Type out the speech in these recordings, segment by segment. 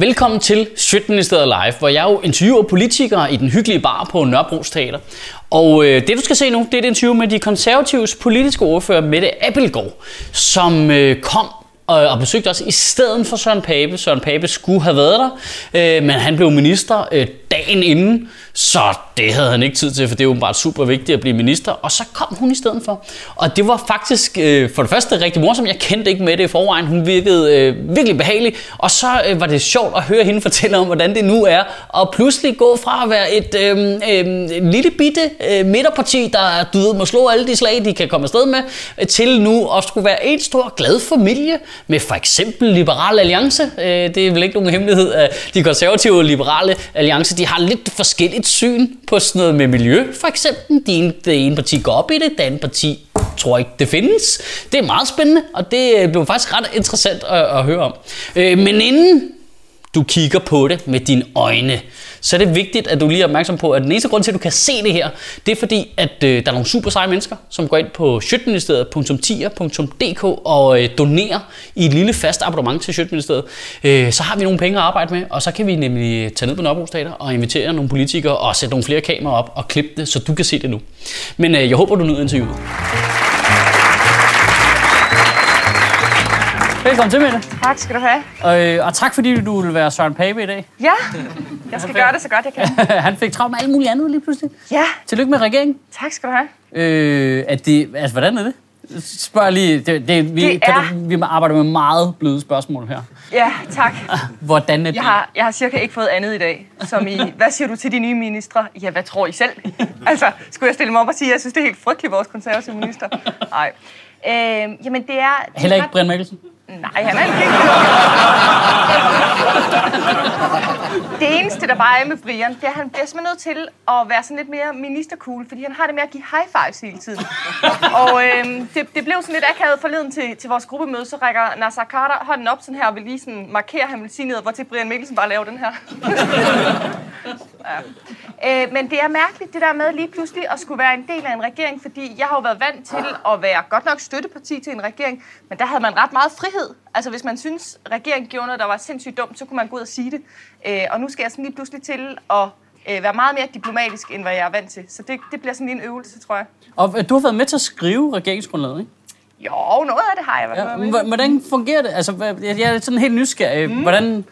Velkommen til Sjøtministeriet Live, hvor jeg jo interviewer politikere i den hyggelige bar på Nørrebros Teater. Og øh, det du skal se nu, det er et interview med de konservatives politiske ordfører Mette Appelgaard, som øh, kom og, og besøgte os i stedet for Søren Pape. Søren Pape skulle have været der, øh, men han blev minister øh, dagen inden, så det havde han ikke tid til, for det er åbenbart bare super vigtigt at blive minister. Og så kom hun i stedet for. Og det var faktisk øh, for det første rigtig morsomt. Jeg kendte ikke med det i forvejen. Hun virkede øh, virkelig behagelig. Og så øh, var det sjovt at høre hende fortælle om, hvordan det nu er at pludselig gå fra at være et øh, øh, lille bitte øh, midterparti, der du ved, må slå alle de slag, de kan komme afsted med, til nu at skulle være en stor glad familie med for eksempel Liberal Alliance. Øh, det er vel ikke nogen hemmelighed, at de konservative og liberale alliance, de har lidt forskelligt syn på sådan noget med miljø, for eksempel. Det ene, det ene parti går op i det, det andet parti tror ikke, det findes. Det er meget spændende, og det øh, blev faktisk ret interessant at, at høre om. Øh, men inden du kigger på det med dine øjne, så er det vigtigt, at du lige er opmærksom på, at den eneste grund til, at du kan se det her, det er fordi, at øh, der er nogle super seje mennesker, som går ind på sjøtministeriet.10.dk og øh, donerer i et lille fast abonnement til Sjøtministeriet. Øh, så har vi nogle penge at arbejde med, og så kan vi nemlig øh, tage ned på Nørrebro Teater og invitere nogle politikere og sætte nogle flere kameraer op og klippe det, så du kan se det nu. Men øh, jeg håber, du nyder interviewet. Velkommen til, Mette. Tak skal du have. Og, øh, og tak fordi du vil være Søren Pape i dag. Ja, jeg skal gøre det så godt jeg kan. Han fik travlt med alt muligt andet lige pludselig. Ja, Tillykke med regeringen. tak skal du have. Øh, at det, altså, hvordan er det? Spørg lige. Det, det, vi, Det kan er- du, vi arbejder med meget bløde spørgsmål her. Ja, tak. Hvordan er det? Jeg har, jeg har cirka ikke fået andet i dag, som i, hvad siger du til de nye ministre? Ja, hvad tror I selv? altså, skulle jeg stille mig op og sige, jeg synes, det er helt frygteligt, vores konservative minister? Nej. Øh, jamen, det er... det er Heller ikke Brian Mikkelsen? Nej, han er ikke Det eneste, der bare er med Brian, det er, at han bliver simpelthen nødt til at være sådan lidt mere ministercool, fordi han har det med at give high fives hele tiden. Og øhm, det, det blev sådan lidt akavet forleden til, til vores gruppemøde, så rækker Nasser Carter hånden op sådan her og vil lige sådan markere, at han vil sige noget, hvor til Brian Mikkelsen bare laver den her ja. øh, men det er mærkeligt, det der med lige pludselig at skulle være en del af en regering, fordi jeg har jo været vant til at være godt nok støtteparti til en regering, men der havde man ret meget frihed. Altså hvis man synes, regeringen gjorde noget, der var sindssygt dumt, så kunne man gå ud og sige det. Øh, og nu skal jeg sådan lige pludselig til at øh, være meget mere diplomatisk, end hvad jeg er vant til. Så det, det bliver sådan lige en øvelse, tror jeg. Og øh, du har været med til at skrive regeringsgrundlaget, ikke? Jo, noget af det har jeg været Ja, med. hvordan fungerer det? Altså, jeg er sådan helt nysgerrig. Mm. Hvordan,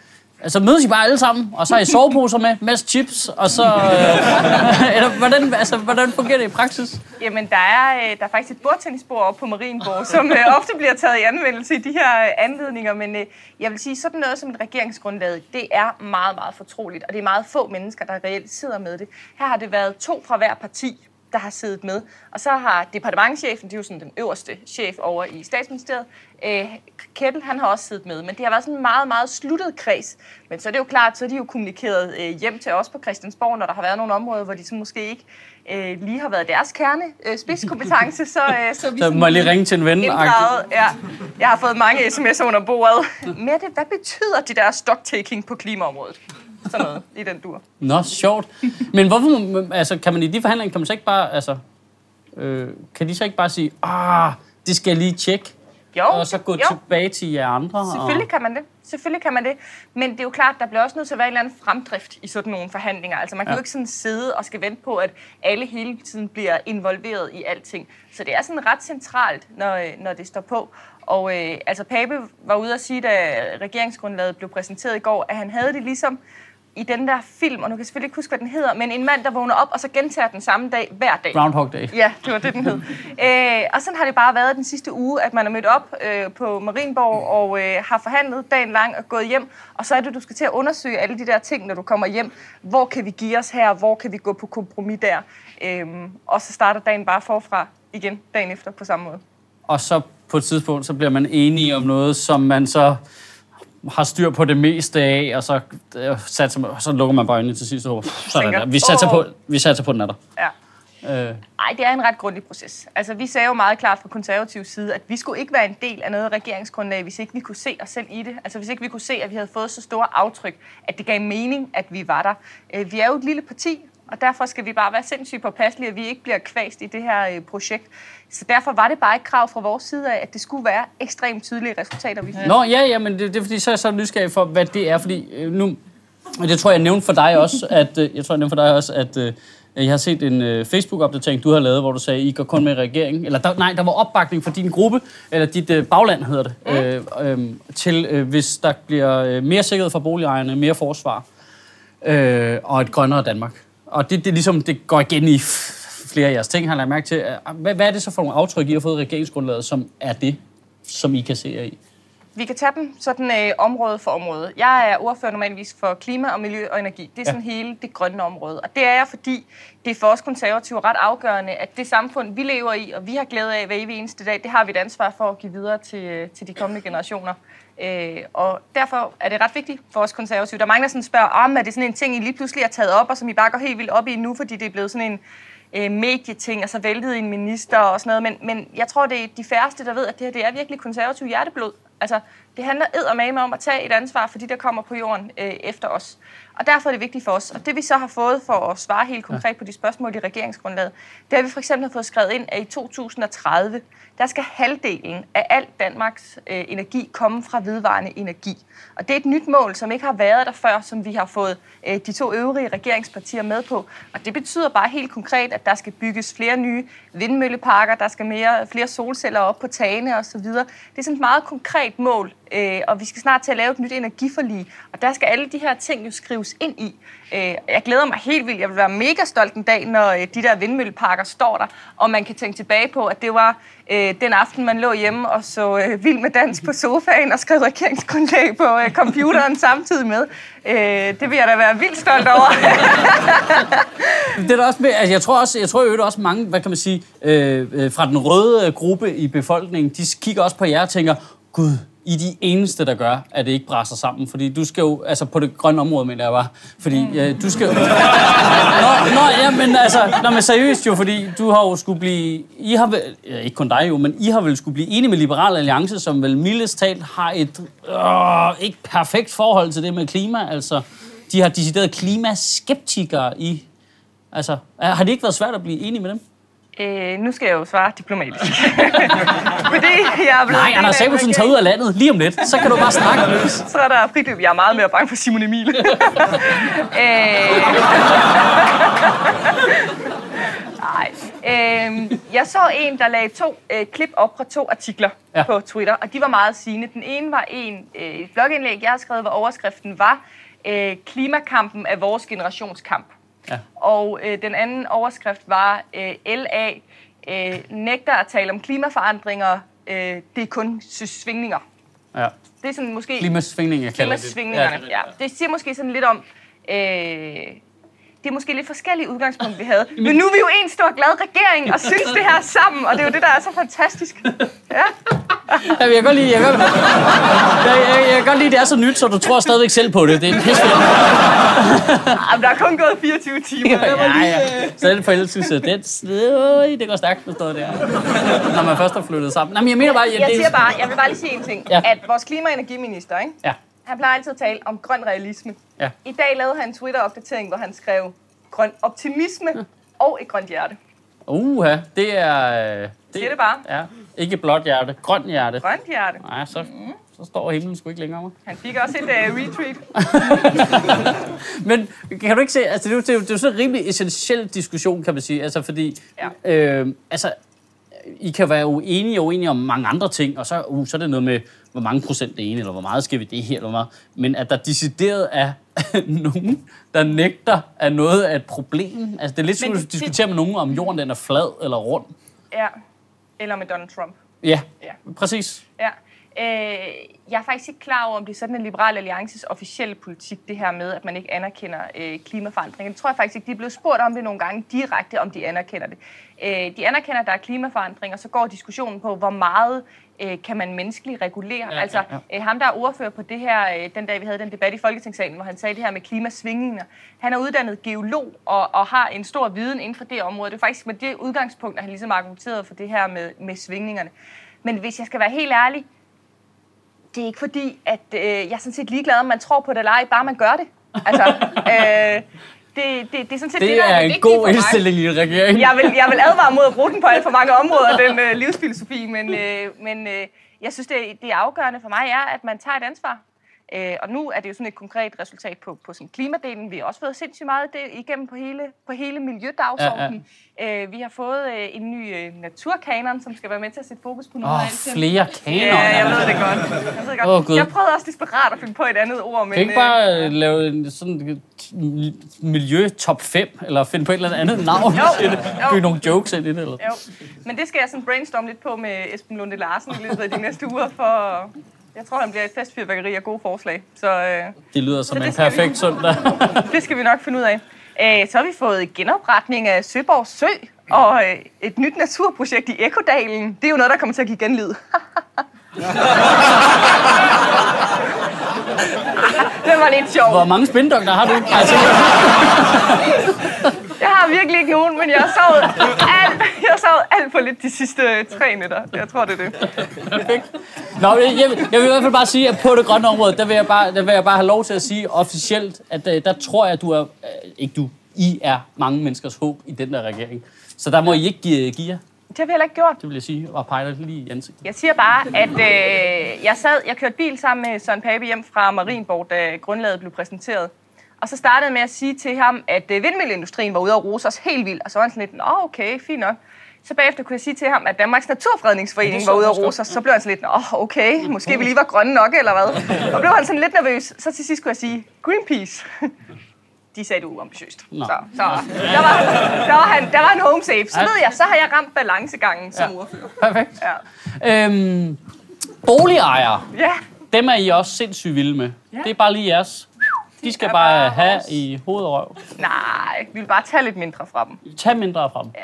altså, mødes I bare alle sammen, og så har I soveposer med, masse chips, og så... Øh, eller hvordan, altså, hvordan fungerer det i praksis? Jamen, der er, øh, der er faktisk et bordtennisbord oppe på Marienborg, som øh, ofte bliver taget i anvendelse i de her øh, anledninger. Men øh, jeg vil sige, sådan noget som et regeringsgrundlag, det er meget, meget fortroligt. Og det er meget få mennesker, der reelt sidder med det. Her har det været to fra hver parti, der har siddet med. Og så har departementchefen, det er jo sådan den øverste chef over i statsministeriet, øh, Kettel, han har også siddet med. Men det har været sådan en meget, meget sluttet kreds. Men så er det jo klart, så er de jo kommunikeret øh, hjem til os på Christiansborg, når der har været nogle områder, hvor de så måske ikke øh, lige har været deres kerne øh, spidskompetence, så, øh, så vi Så må jeg lige ringe til en ven. inddraget. Ja. Jeg har fået mange sms'er under bordet. Mette, hvad betyder de der stocktaking på klimaområdet? Sådan noget i den dur. Nå, sjovt. Men hvorfor, altså, kan man i de forhandlinger, kan man så ikke bare, altså, øh, kan de så ikke bare sige, ah, det skal jeg lige tjekke, Jo, og så gå jo. tilbage til jer andre? Og... Selvfølgelig kan man det. Selvfølgelig kan man det. Men det er jo klart, der bliver også nødt til at være en eller anden fremdrift i sådan nogle forhandlinger. Altså man kan Ja. jo ikke sådan sidde og skal vente på, at alle hele tiden bliver involveret i alting. Så det er sådan ret centralt, når, øh, når det står på. Og øh, altså Pape var ude at sige, da regeringsgrundlaget blev præsenteret i går, at han havde det ligesom i den der film, og nu kan jeg selvfølgelig ikke huske, hvad den hedder, men en mand, der vågner op og så gentager den samme dag hver dag. Groundhog Day. Ja, det var det, den hed. øh, og sådan har det bare været den sidste uge, at man er mødt op øh, på Marienborg og øh, har forhandlet dagen lang og gået hjem. Og så er det, du skal til at undersøge alle de der ting, når du kommer hjem. Hvor kan vi give os her? Hvor kan vi gå på kompromis der? Øhm, og så starter dagen bare forfra igen dagen efter på samme måde. Og så på et tidspunkt, så bliver man enige om noget, som man så har styr på det meste af, og så, øh, satser man, så lukker man bare øjnene til sidst. og Sådan der. Vi satser, på, vi satser på den er der. Ja. Øh, Nej, det er en ret grundig proces. Altså, vi sagde jo meget klart fra konservativ side, at vi skulle ikke være en del af noget regeringsgrundlag, hvis ikke vi kunne se os selv i det. Altså, hvis ikke vi kunne se, at vi havde fået så store aftryk, at det gav mening, at vi var der. Øh, Vi er jo et lille parti, Og derfor skal vi bare være sindssygt påpasselige, at vi ikke bliver kvæst i det her øh, projekt. Så derfor var det bare et krav fra vores side af, at det skulle være ekstremt tydelige resultater, vi fik. Nå, ja, ja, men det, det er fordi, så er jeg så nysgerrig for, hvad det er, fordi øh, nu, og det tror jeg, nævnte for dig også, at, øh, jeg tror, jeg nævnte for dig også, at jeg har set en øh, Facebook-opdatering, du har lavet, hvor du sagde, I går kun med regeringen. Eller der, nej, der var opbakning for din gruppe, eller dit øh, bagland hedder det, øh, øh, til øh, hvis der bliver mere sikkerhed for boligejerne, mere forsvar øh, og et grønnere Danmark. Og det, det, ligesom, det går igen i flere af jeres ting, har jeg lagt mærke til. Hvad, hvad er det så for nogle aftryk, I har fået i regeringsgrundlaget, som er det, som I kan se jer i? Vi kan tage dem sådan øh, område for område. Jeg er ordfører normalvis for klima og miljø og energi. Det er sådan ja. hele det grønne område. Og det er jeg, fordi det er for os konservative ret afgørende, at det samfund, vi lever i, og vi har glæde af hver evig eneste dag, det har vi et ansvar for at give videre til, øh, til de kommende generationer. Øh, og derfor er det ret vigtigt for os konservative. Der er mange, der sådan spørger, om er det sådan en ting, I lige pludselig har taget op, og som I bare går helt vildt op i nu, fordi det er blevet sådan en øh, medieting, altså og så væltede en minister og sådan noget. Men, men jeg tror, det er de færreste, der ved, at det her det er virkelig konservativ hjerteblod. Altså, det handler eddermame om at tage et ansvar for de, der kommer på jorden øh, efter os. Og derfor er det vigtigt for os. Og det vi så har fået for at svare helt konkret på de spørgsmål i regeringsgrundlaget, det har vi for eksempel fået skrevet ind, at i 2030, der skal halvdelen af al Danmarks øh, energi komme fra vedvarende energi. Og det er et nyt mål, som ikke har været der før, som vi har fået øh, de to øvrige regeringspartier med på. Og det betyder bare helt konkret, at der skal bygges flere nye vindmølleparker, der skal mere, flere solceller op på tagene osv. Det er sådan et meget konkret mål, øh, og vi skal snart til at lave et nyt energiforlig. Og der skal alle de her ting jo skrives ind i. Øh, jeg glæder mig helt vildt. Jeg vil være mega stolt en dag, når øh, de der vindmølleparker står der, og man kan tænke tilbage på, at det var øh, den aften, man lå hjemme og så øh, vild med dans på sofaen og skrev regeringsgrundlag på øh, computeren samtidig med. Øh, det vil jeg da være vildt stolt over. det er også med, altså jeg tror også, jeg tror jo også mange, hvad kan man sige, øh, øh fra den røde øh, gruppe i befolkningen, de kigger også på jer og tænker, gud, i er de eneste, der gør, at det ikke brænder sammen. Fordi du skal jo, altså på det grønne område, mener jeg bare, fordi mm. ja, du skal jo... nå, nå, ja, men altså, nå, men seriøst jo, fordi du har jo skulle blive, I har vel, ja, ikke kun dig jo, men I har vel skulle blive enige med Liberal Alliance, som vel mildest talt har et øh, ikke perfekt forhold til det med klima, altså, de har decideret klimaskeptikere i, altså, har det ikke været svært at blive enige med dem? Øh, nu skal jeg jo svare diplomatisk. Fordi jeg er blevet Nej, Anders Samuelsen tager ud af landet lige om lidt. Så kan du bare snakke. Så er der fritløb. Jeg er meget mere bange for Simon Emil. øh, Nej. Øh, jeg så en, der lagde to øh, klip op fra to artikler ja. på Twitter, og de var meget sigende. Den ene var en øh, et blogindlæg, jeg har skrevet, hvor overskriften var øh, Klimakampen er vores generationskamp. Ja. Og øh, den anden overskrift var, øh, LA øh, nægter at tale om klimaforandringer, øh, det er kun svingninger. Ja. Det er sådan måske... Klimasvingninger, kalder Klimasvingningerne, ja. ja. Det siger måske sådan lidt om... Øh, det er måske lidt forskellige udgangspunkt, vi havde. Men nu er vi jo en stor glad regering og synes det her sammen, og det er jo det, der er så fantastisk. Ja. jeg kan godt lide, jeg kan, jeg, jeg, jeg kan godt lide, det er så nyt, så du tror stadigvæk selv på det. Det er pisse Jamen, der er kun gået 24 timer. Ja, ja, ja. Så den forelskelse, det, det går stærkt forstået der. Når man først har flyttet sammen. Nej, men jeg mener bare... Jeg, jeg, siger bare, jeg vil bare lige sige en ting. Ja. At vores klima- og energiminister, ikke? Ja han plejer altid at tale om grøn realisme. Ja. I dag lavede han en Twitter-opdatering, hvor han skrev grøn optimisme ja. og et grønt hjerte. Uha, det er... Det, Siger det bare. Ja, ikke blåt hjerte, grønt hjerte. Grønt hjerte. Nej, så, mm. Så står himlen sgu ikke længere over. Han fik også et uh, retweet. Men kan du ikke se, altså det er jo, det er jo, det er jo sådan en rimelig essentiel diskussion, kan man sige, altså fordi, ja. øh, altså i kan være uenige og uenige om mange andre ting, og så, uh, så er det noget med, hvor mange procent det ene, eller hvor meget skal vi det her, eller meget. Men at der decideret er nogen, der nægter, at noget er et problem. Altså, det er lidt som at diskutere med nogen, om jorden den er flad eller rund. Ja, eller med Donald Trump. Ja, ja. præcis. Ja. Øh, jeg er faktisk ikke klar over, om det er sådan en liberal alliances officielle politik, det her med, at man ikke anerkender øh, klimaforandringen. Det tror jeg faktisk ikke. De er blevet spurgt om det nogle gange direkte, om de anerkender det. Øh, de anerkender, at der er klimaforandringer, så går diskussionen på, hvor meget øh, kan man menneskeligt regulere. Ja, altså, ja, ja. Øh, ham der er ordfører på det her, øh, den dag vi havde den debat i Folketingssalen, hvor han sagde det her med klimasvingninger. Han er uddannet geolog og, og har en stor viden inden for det område. Det er faktisk med det udgangspunkt, at han ligesom argumenteret for det her med, med svingningerne. Men hvis jeg skal være helt ærlig, det er ikke fordi, at øh, jeg er sådan set ligeglad, om man tror på det eller ej, bare man gør det. Altså, øh, det, det, det er sådan set Det det, der er er en god indstilling i regeringen. Jeg vil, jeg vil advare mod at bruge den på alt for mange områder, den øh, livsfilosofi, men, øh, men øh, jeg synes, det, det afgørende for mig er, at man tager et ansvar. Øh, og nu er det jo sådan et konkret resultat på, på sådan klimadelen. Vi har også fået sindssygt meget det igennem på hele, på hele miljødagsordenen. Ja, ja. Øh, vi har fået øh, en ny øh, naturkanon, som skal være med til at sætte fokus på noget af det. flere kanoner. Ja, jeg ved det godt. Jeg, ved det godt. Gud. jeg prøvede også desperat at finde på et andet ord, men... Kan ikke bare øh, lave en sådan øh, miljø top 5, eller finde på et eller andet navn Jo, jo. Bygge nogle jokes ind i det, eller? Jo, men det skal jeg sådan brainstorme lidt på med Esben Lunde Larsen i løbet af de næste uger, for jeg tror, han bliver et festfyrværkeri af gode forslag. Så øh, Det lyder som Så en skal vi- perfekt søndag. det skal vi nok finde ud af. Øh, så har vi fået genopretning af Søborg Sø og øh, et nyt naturprojekt i Ekodalen. Det er jo noget, der kommer til at give genlyd. det var lidt sjovt. Hvor mange spindokter har du? Altså, Jeg har virkelig ikke nogen, men jeg har sovet alt, jeg har sovet alt for lidt de sidste øh, tre nætter. Jeg tror, det er det. Nå, jeg, jeg, vil- jeg vil i hvert fald bare sige, at på det grønne område, der vil jeg bare, der vil jeg bare have lov til at sige officielt, at øh, der tror jeg, at du er, øh, ikke du, I er mange menneskers håb i den der regering. Så der må I ikke give, give jer, Det har vi heller ikke gjort. det vil jeg sige, og dig lige i ansigtet. Jeg siger bare, at øh, jeg sad, jeg kørte bil sammen med Søren Pape hjem fra Marienborg, da grundlaget blev præsenteret. Og så startede jeg med at sige til ham, at øh, vindmølleindustrien var ude og rose os helt vildt. Og så var han sådan lidt, åh okay, fint nok. Så bagefter kunne jeg sige til ham, at Danmarks Naturfredningsforening var ude og rose os. Så blev han sådan lidt, åh okay, måske vi lige var grønne nok, eller hvad. Og blev han sådan lidt nervøs. Så til sidst kunne jeg sige, Greenpeace. De sagde, det var uambitiøst. Så, så der, var, der, var han, der var en home safe. Så ved jeg, så har jeg ramt balancegangen som Ja. ordfører. Perfekt. Ja. Øhm, boligejere, ja. dem er I også sindssygt vilde med. Ja. Det er bare lige jeres. De skal bare have vores. i hoved og røv. Nej, vi vil bare tage lidt mindre fra dem. Tag mindre fra dem. Ja.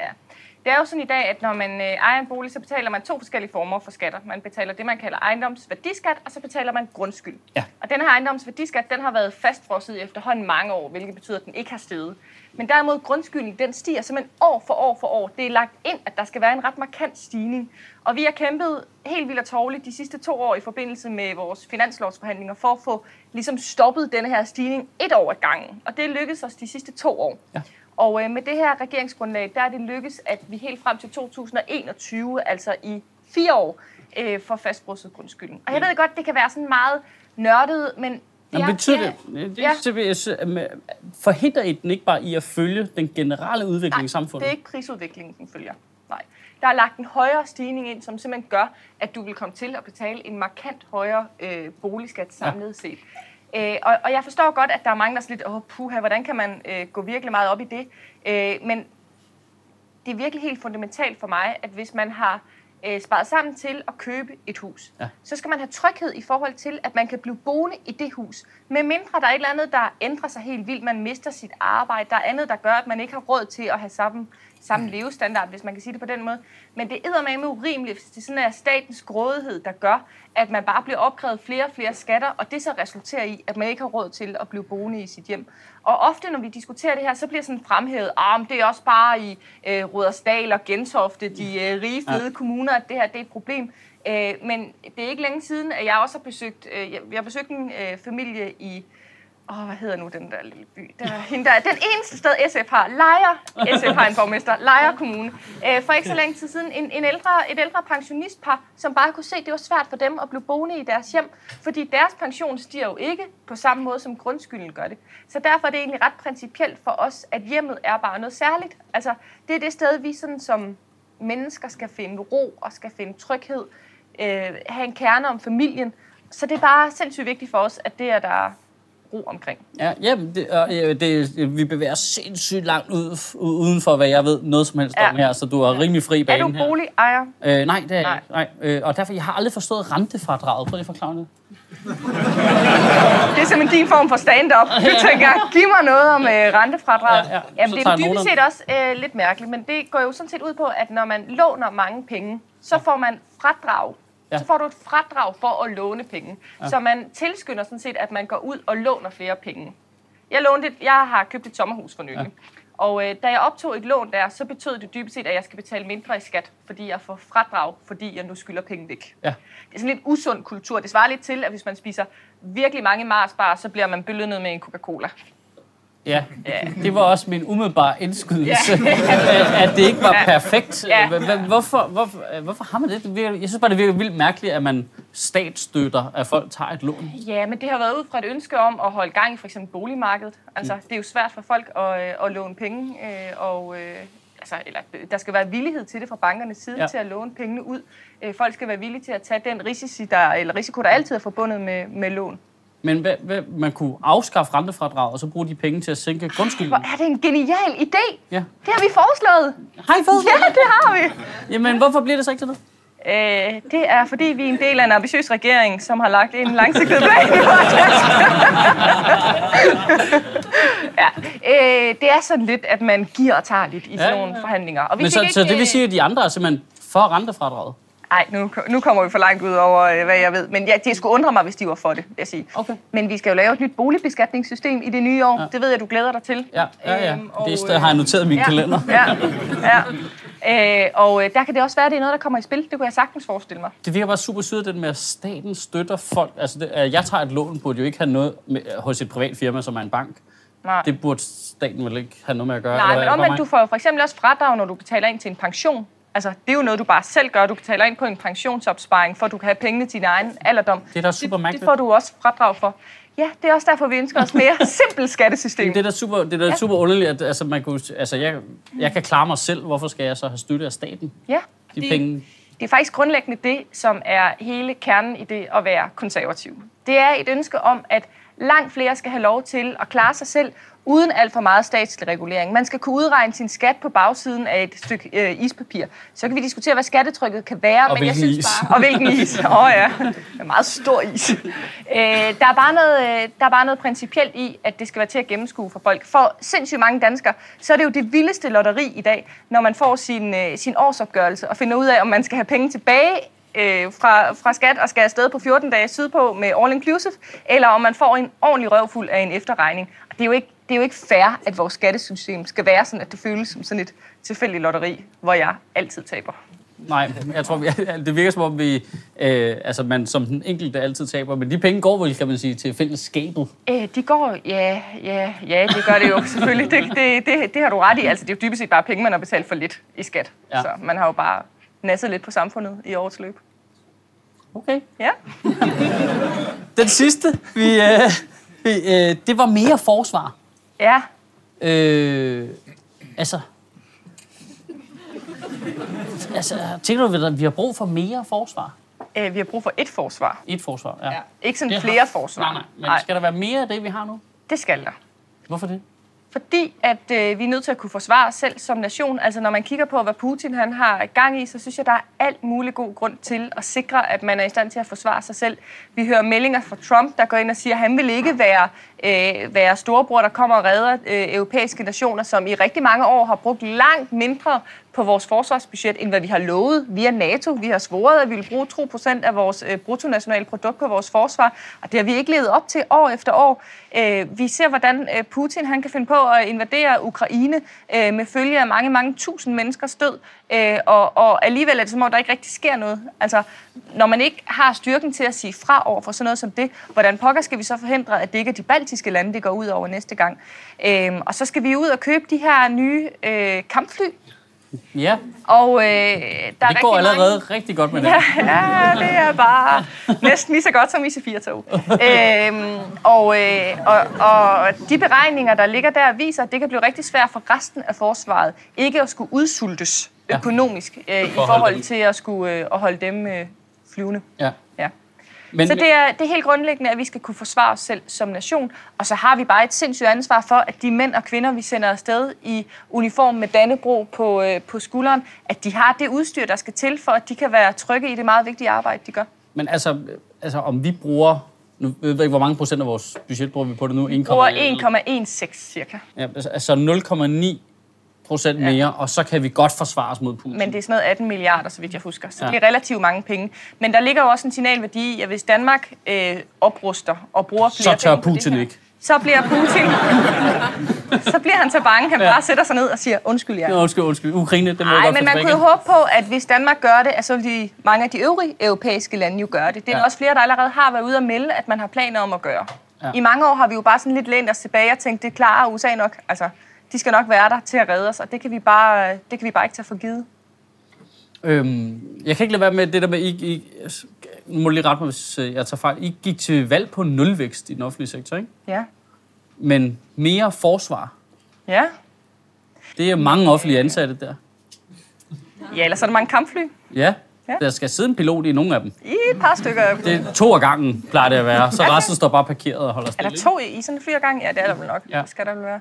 Det er jo sådan i dag, at når man øh, ejer en bolig, så betaler man to forskellige former for skatter. Man betaler det, man kalder ejendomsværdiskat, og så betaler man grundskyld. Ja. Og den her ejendomsværdiskat, den har været fastfrosset i efterhånden mange år, hvilket betyder, at den ikke har steget. Men derimod grundskylden, den stiger simpelthen år for år for år. Det er lagt ind, at der skal være en ret markant stigning. Og vi har kæmpet helt vildt og tårligt de sidste to år i forbindelse med vores finanslovsforhandlinger for at få ligesom stoppet denne her stigning et år ad gangen. Og det lykkedes os de sidste to år. Ja. Og øh, med det her regeringsgrundlag, der er det lykkes, at vi helt frem til 2021, altså i fire år, øh, får fastbrusset grundskylden. Og jeg ved godt, det kan være sådan meget nørdet, men... Det Men er- betyder det det, det, ja. det, det forhindrer I den ikke bare i at følge den generelle udvikling Nej, i samfundet? det er ikke prisudviklingen, den følger. Nej. Der er lagt en højere stigning ind, som simpelthen gør, at du vil komme til at betale en markant højere øh, boligskat samlet ja. set. Øh, og, og jeg forstår godt, at der er mange, der er lidt, åh puha, hvordan kan man øh, gå virkelig meget op i det? Øh, men det er virkelig helt fundamentalt for mig, at hvis man har øh, sparet sammen til at købe et hus, Ja. så skal man have tryghed i forhold til, at man kan blive boende i det hus. Med mindre der er et eller andet, der ændrer sig helt vildt, man mister sit arbejde, der er andet, der gør, at man ikke har råd til at have samme, samme levestandard, hvis man kan sige det på den måde. Men det er med urimeligt, hvis det sådan er statens grådighed, der gør, at man bare bliver opkrævet flere og flere skatter, og det så resulterer i, at man ikke har råd til at blive boende i sit hjem. Og ofte, når vi diskuterer det her, så bliver sådan fremhævet, ah, men det er også bare i øh, Rudersdal og Gentofte, de øh, rige, fede ja. kommuner, at det her det er et problem. Øh, men det er ikke længe siden, at jeg også har besøgt, øh, jeg, jeg har besøgt en øh, familie i, åh, hvad hedder nu den der lille by? Der, hende der, den eneste sted, SF har, Lejre, SF har en borgmester, Lejre Kommune. Øh, for ikke så længe tid siden, en, en ældre, et ældre pensionistpar, som bare kunne se, at det var svært for dem at blive boende i deres hjem, fordi deres pension stiger jo ikke på samme måde, som grundskylden gør det. Så derfor er det egentlig ret principielt for os, at hjemmet er bare noget særligt. Altså, det er det sted, vi sådan som mennesker skal finde ro og skal finde tryghed, øh, have en kerne om familien. Så det er bare sindssygt vigtigt for os, at det er der ro omkring. Ja, jamen, det, og, ja, det, vi bevæger os sindssygt langt ud, uden for, hvad jeg ved noget som helst Ja. om her, så du har rimelig fri Er bane du her. boligejer? Øh, nej, det er Nej. Nej. Øh, og derfor, jeg har aldrig forstået rentefradraget. Prøv lige at forklare det. Det er simpelthen din form for stand-up. Du tænker, giv mig noget om øh, rentefradrag. Ja, ja. Jamen, det er dybest set også øh, lidt mærkeligt, men det går jo sådan set ud på, at når man låner mange penge, så får man fradrag. Ja. Så får du et fradrag for at låne penge. Så man tilskynder sådan set, at man går ud og låner flere penge. Jeg, lånte et, jeg har købt et sommerhus for nylig. Ja. Ja. Og øh, da jeg optog et lån der, så betød det dybest set, at jeg skal betale mindre i skat, fordi jeg får fradrag, fordi jeg nu skylder penge væk. Ja. Det er sådan lidt usund kultur. Det svarer lidt til, at hvis man spiser virkelig mange Marsbar, så bliver man belønnet med en Coca-Cola. Ja, det var også min umiddelbare indskydelse, at, at det ikke var perfekt. Ja. Hvorfor, hvorfor, hvorfor har man det? jeg synes bare, det virker vildt mærkeligt, at man statsstøtter, at folk tager et lån. Ja, men det har været ud fra et ønske om at holde gang i for eksempel boligmarkedet. Altså, det er jo svært for folk at, øh, at låne penge, øh, og øh, altså, eller, der skal være villighed til det fra bankernes side Ja. til at låne pengene ud. Øh, Folk skal være villige til at tage den risici, der, eller risiko, der altid er forbundet med, med lån. Men hvad, hvad, man kunne afskaffe rentefradrag, og så bruge de penge til at sænke grundskylden. Hvor er det en genial idé! Ja. Det har vi foreslået! Har I fået Ja, det har vi! Jamen, hvorfor bliver det så ikke til det? Øh, det er fordi, vi er en del af en ambitiøs regering, som har lagt en langsigtet plan ja, øh, det er sådan lidt, at man giver og tager lidt i sådan Ja, nogle ja. forhandlinger. Og vi Men så, så det ikke, vil sige, at de andre er simpelthen for rentefradraget? Nej, nu, nu kommer vi for langt ud over, øh, hvad jeg ved. Men ja, det skulle undre mig, hvis de var for det, vil jeg sige. Okay. Men vi skal jo lave et nyt boligbeskatningssystem i det nye år. Ja. Det ved jeg, du glæder dig til. Ja, ja, ja. Øhm, og, Det øh, har jeg noteret i min ja, kalender. Ja, ja. Øh, og øh, der kan det også være, at det er noget, der kommer i spil. Det kunne jeg sagtens forestille mig. Det virker bare super sygt, det med, at staten støtter folk. Altså, det, at jeg tager et lån, burde jo ikke have noget med, hos et privat firma, som er en bank. Nej. Det burde staten vel ikke have noget med at gøre? Nej, men omvendt, mig? du får jo for eksempel også fradrag, når du betaler ind til en pension. Altså, det er jo noget, du bare selv gør. Du betaler ind på en pensionsopsparing, for at du kan have pengene til din egen alderdom. Det er da super det, det får du også fradrag for. Ja, det er også derfor, vi ønsker os mere simpelt skattesystem. Det er da super, det er da Ja. super underligt, at altså, man kunne, altså, jeg, jeg kan klare mig selv. Hvorfor skal jeg så have støtte af staten? Ja, De det- penge... Det er faktisk grundlæggende det, som er hele kernen i det at være konservativ. Det er et ønske om, at langt flere skal have lov til at klare sig selv, uden alt for meget statslig regulering. Man skal kunne udregne sin skat på bagsiden af et stykke øh, ispapir. Så kan vi diskutere, hvad skattetrykket kan være. Og men jeg synes is. Bare, og hvilken is. Åh oh, ja, en meget stor is. Øh, der, er bare noget, øh, der er bare noget principielt i, at det skal være til at gennemskue for folk. For sindssygt mange danskere, så er det jo det vildeste lotteri i dag, når man får sin, øh, sin årsopgørelse og finder ud af, om man skal have penge tilbage øh, fra, fra skat og skal afsted på 14 dage sydpå med all inclusive, eller om man får en ordentlig røvfuld af en efterregning. Og det er jo ikke, det er jo ikke fair, at vores skattesystem skal være sådan, at det føles som sådan et tilfældigt lotteri, hvor jeg altid taber. Nej, jeg tror, det virker som om, vi, øh, altså, man som den enkelte altid taber. Men de penge går vel, kan man sige, til fællesskabet. Øh, de går, ja, ja, ja, det gør det jo selvfølgelig. Det, det, det, det har du ret i. Altså, det er jo dybest set bare penge, man har betalt for lidt i skat. Ja. Så man har jo bare nasset lidt på samfundet i årets løb. Okay. Ja. Den sidste, vi, øh, vi, øh, det var mere forsvar. Ja. Øh, altså... Altså, tænker du, at vi har brug for mere forsvar? Øh, vi har brug for et forsvar. Et forsvar, ja. Ja. Ikke sådan Det har- flere forsvar. Nej, nej. Men skal der være mere af det, vi har nu? det skal der. Hvorfor det? Fordi at øh, vi er nødt til at kunne forsvare os selv som nation. Altså når man kigger på, hvad Putin han har gang i, så synes jeg, der er alt mulig god grund til at sikre, at man er i stand til at forsvare sig selv. Vi hører meldinger fra Trump, der går ind og siger, at han vil ikke være, øh, være storebror, der kommer og redder øh, europæiske nationer, som i rigtig mange år har brugt langt mindre på vores forsvarsbudget, end hvad vi har lovet via NATO. Vi har svoret, at vi vil bruge 2% af vores øh, bruttonationale produkt på vores forsvar, og det har vi ikke levet op til år efter år. Øh, vi ser, hvordan øh, Putin han kan finde på at invadere Ukraine med følge af mange, mange tusind menneskers død, og, og alligevel er det som om, der ikke rigtig sker noget. Altså, når man ikke har styrken til at sige fra over for sådan noget som det, hvordan pokker skal vi så forhindre, at det ikke er de baltiske lande, det går ud over næste gang? Og så skal vi ud og købe de her nye kampfly, Ja, og øh, der er det går allerede Mange... rigtig godt med det. Ja, det er bare næsten lige så godt som IC4-tog. øhm, og, øh, og, og de beregninger, der ligger der, viser, at det kan blive rigtig svært for resten af forsvaret ikke at skulle udsultes Ja. økonomisk øh, i forhold til at skulle øh, at holde dem øh, flyvende. Ja. Men, Så det er, det er helt grundlæggende, at vi skal kunne forsvare os selv som nation. Og så har vi bare et sindssygt ansvar for, at de mænd og kvinder, vi sender afsted i uniform med Dannebro på, øh, på skulderen, at de har det udstyr, der skal til, for at de kan være trygge i det meget vigtige arbejde, de gør. men altså, altså, om vi bruger... Nu ved jeg ikke, hvor mange procent af vores budget bruger vi på det nu? 1, Bruger 1,16 cirka. Ja, altså 0,9 procent mere, og så kan vi godt forsvare os mod Putin. Men det er sådan noget 18 milliarder, så vidt jeg husker. Så Ja. det er relativt mange penge. Men der ligger jo også en signalværdi i, at hvis Danmark øh, opruster og bruger flere Så tør penge Putin her, ikke. Så bliver Putin... så bliver han så bange, han bare sætter sig ned og siger, undskyld jer. Nå, undskyld, undskyld. Ukraine, det må jeg Nej, godt men man kunne jo håbe på, at hvis Danmark gør det, at så vil de, mange af de øvrige europæiske lande jo gøre det. Det er Ja. ja. også flere, der allerede har været ude og melde, at man har planer om at gøre. Ja. I mange år har vi jo bare sådan lidt lænt os tilbage og tænkt, det klarer USA nok. Altså, de skal nok være der til at redde os, og det kan vi bare, det kan vi bare ikke tage for givet. Øhm, jeg kan ikke lade være med det der med, I, I må lige rette mig, hvis øh, jeg tager fejl. I gik til valg på nulvækst i den offentlige sektor, ikke? Ja. Men mere forsvar. Ja. Det er mange offentlige ansatte der. Ja, eller så er der mange kampfly. Ja. ja. Der skal sidde en pilot i nogle af dem. I et par stykker. Det er to af gangen, plejer det at være. Så resten står bare parkeret og holder stille. Er der to i, sådan en fly gang? Ja, det er der vel nok. Ja. Det skal der vel være.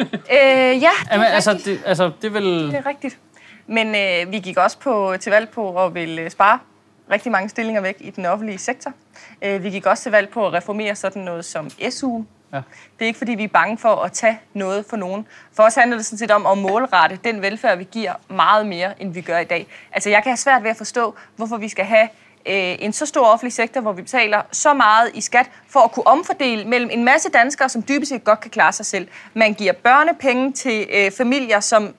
Øh, ja, det Jamen, altså, det, altså, det er vel... Det er rigtigt. Men øh, vi gik også på, til valg på at ville øh, spare rigtig mange stillinger væk i den offentlige sektor. Øh, vi gik også til valg på at reformere sådan noget som SU. Ja. Det er ikke, fordi vi er bange for at tage noget for nogen. For os handler det sådan set om at målrette den velfærd, vi giver meget mere, end vi gør i dag. Altså, jeg kan have svært ved at forstå, hvorfor vi skal have øh, en så stor offentlig sektor, hvor vi betaler så meget i skat, for at kunne omfordele mellem en masse danskere, som dybest set godt kan klare sig selv. Man giver børnepenge til øh, familier, som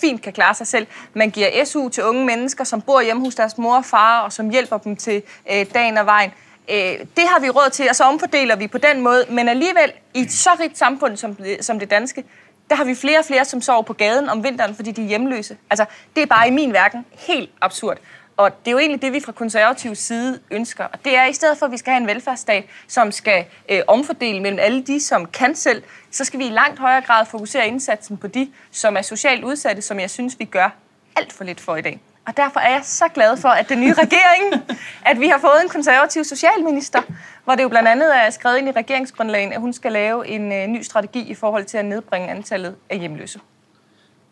fint kan klare sig selv. Man giver SU til unge mennesker, som bor hjemme hos deres mor og far, og som hjælper dem til øh, dagen og vejen. Øh, det har vi råd til, og så omfordeler vi på den måde. Men alligevel, i et så rigt samfund som som det danske, der har vi flere og flere, som sover på gaden om vinteren, fordi de er hjemløse. Altså, det er bare i min verden helt absurd. Og det er jo egentlig det, vi fra konservativ side ønsker. Og det er i stedet for, at vi skal have en velfærdsstat, som skal øh, omfordele mellem alle de, som kan selv, så skal vi i langt højere grad fokusere indsatsen på de, som er socialt udsatte, som jeg synes, vi gør alt for lidt for i dag. Og derfor er jeg så glad for, at den nye regering, at vi har fået en konservativ socialminister, hvor det jo blandt andet er skrevet ind i regeringsgrundlagen, at hun skal lave en øh, ny strategi i forhold til at nedbringe antallet af hjemløse.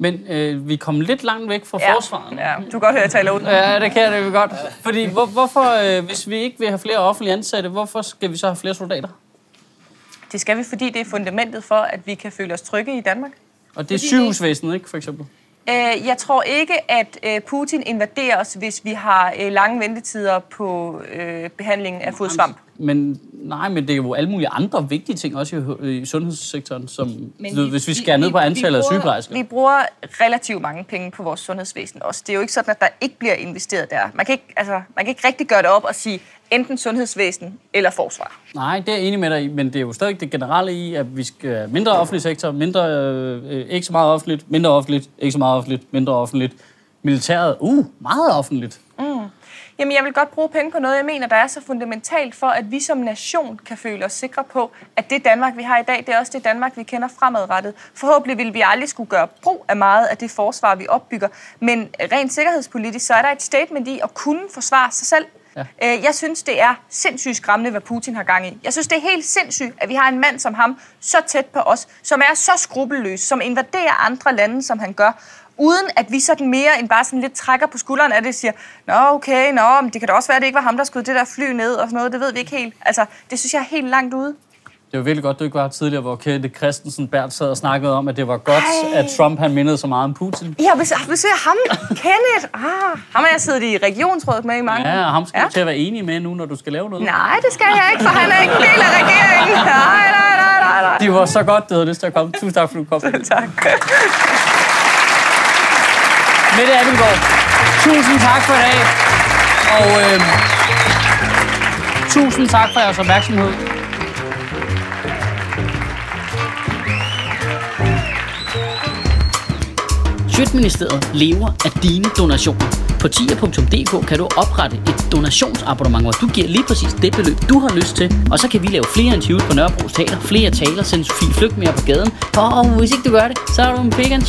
Men øh, vi kom lidt langt væk fra ja. forsvaret. Ja, du kan godt høre, jeg taler ud. Ja, det kan jeg det godt. Fordi hvor, hvorfor, øh, hvis vi ikke vil have flere offentlige ansatte, hvorfor skal vi så have flere soldater? Det skal vi, fordi det er fundamentet for, at vi kan føle os trygge i Danmark. Og det er sygehusvæsenet, ikke, for eksempel? Øh, jeg tror ikke, at øh, Putin invaderer os, hvis vi har øh, lange ventetider på øh, behandlingen af fodsvamp. Men nej, men det er jo alle mulige andre vigtige ting også i, i sundhedssektoren, som men vi, hvis vi skærer ned på antallet af sygeplejersker. Vi bruger relativt mange penge på vores sundhedsvæsen også. Det er jo ikke sådan, at der ikke bliver investeret der. Man kan ikke, altså, man kan ikke rigtig gøre det op og sige enten sundhedsvæsen eller forsvar. Nej, det er jeg enig med dig i, men det er jo stadig det generelle i, at vi skal mindre offentlig sektor, mindre, øh, ikke så meget offentligt, mindre offentligt, ikke så meget offentligt, mindre offentligt. Militæret, uh, meget offentligt. Mm. Jamen, jeg vil godt bruge penge på noget, jeg mener, der er så fundamentalt for, at vi som nation kan føle os sikre på, at det Danmark, vi har i dag, det er også det Danmark, vi kender fremadrettet. Forhåbentlig vil vi aldrig skulle gøre brug af meget af det forsvar, vi opbygger. Men rent sikkerhedspolitisk, så er der et statement i at kunne forsvare sig selv. Ja. Øh, jeg synes, det er sindssygt skræmmende, hvad Putin har gang i. Jeg synes, det er helt sindssygt, at vi har en mand som ham så tæt på os, som er så skrupelløs, som invaderer andre lande, som han gør uden at vi sådan mere end bare sådan lidt trækker på skulderen af det og siger, nå okay, nå, men det kan da også være, at det ikke var ham, der skød det der fly ned og sådan noget, det ved vi ikke helt. Altså, det synes jeg er helt langt ude. Det var virkelig godt, du ikke var tidligere, hvor Kenneth Christensen Bert sad og snakkede om, at det var godt, Ej. at Trump han mindede så meget om Putin. Ja, hvis, hvis jeg ham, Kenneth, ah, ham har jeg siddet i regionsrådet med i mange Ja, og ham skal ja. du til at være enig med nu, når du skal lave noget. Nej, det skal jeg ikke, for han er ikke en del af regeringen. Nej, nej, nej, nej, nej. Det var så godt, du havde lyst til at komme. Tusind tak, for du kom. tak. Mette Abelgaard, tusind tak for i dag. Og øh, tusind tak for jeres opmærksomhed. Sjøtministeriet lever af dine donationer. På tier.dk kan du oprette et donationsabonnement, hvor du giver lige præcis det beløb, du har lyst til. Og så kan vi lave flere interviews på Nørrebro Teater, flere taler, sende Sofie Flygt mere på gaden. Og oh, hvis ikke du gør det, så er du en vegan.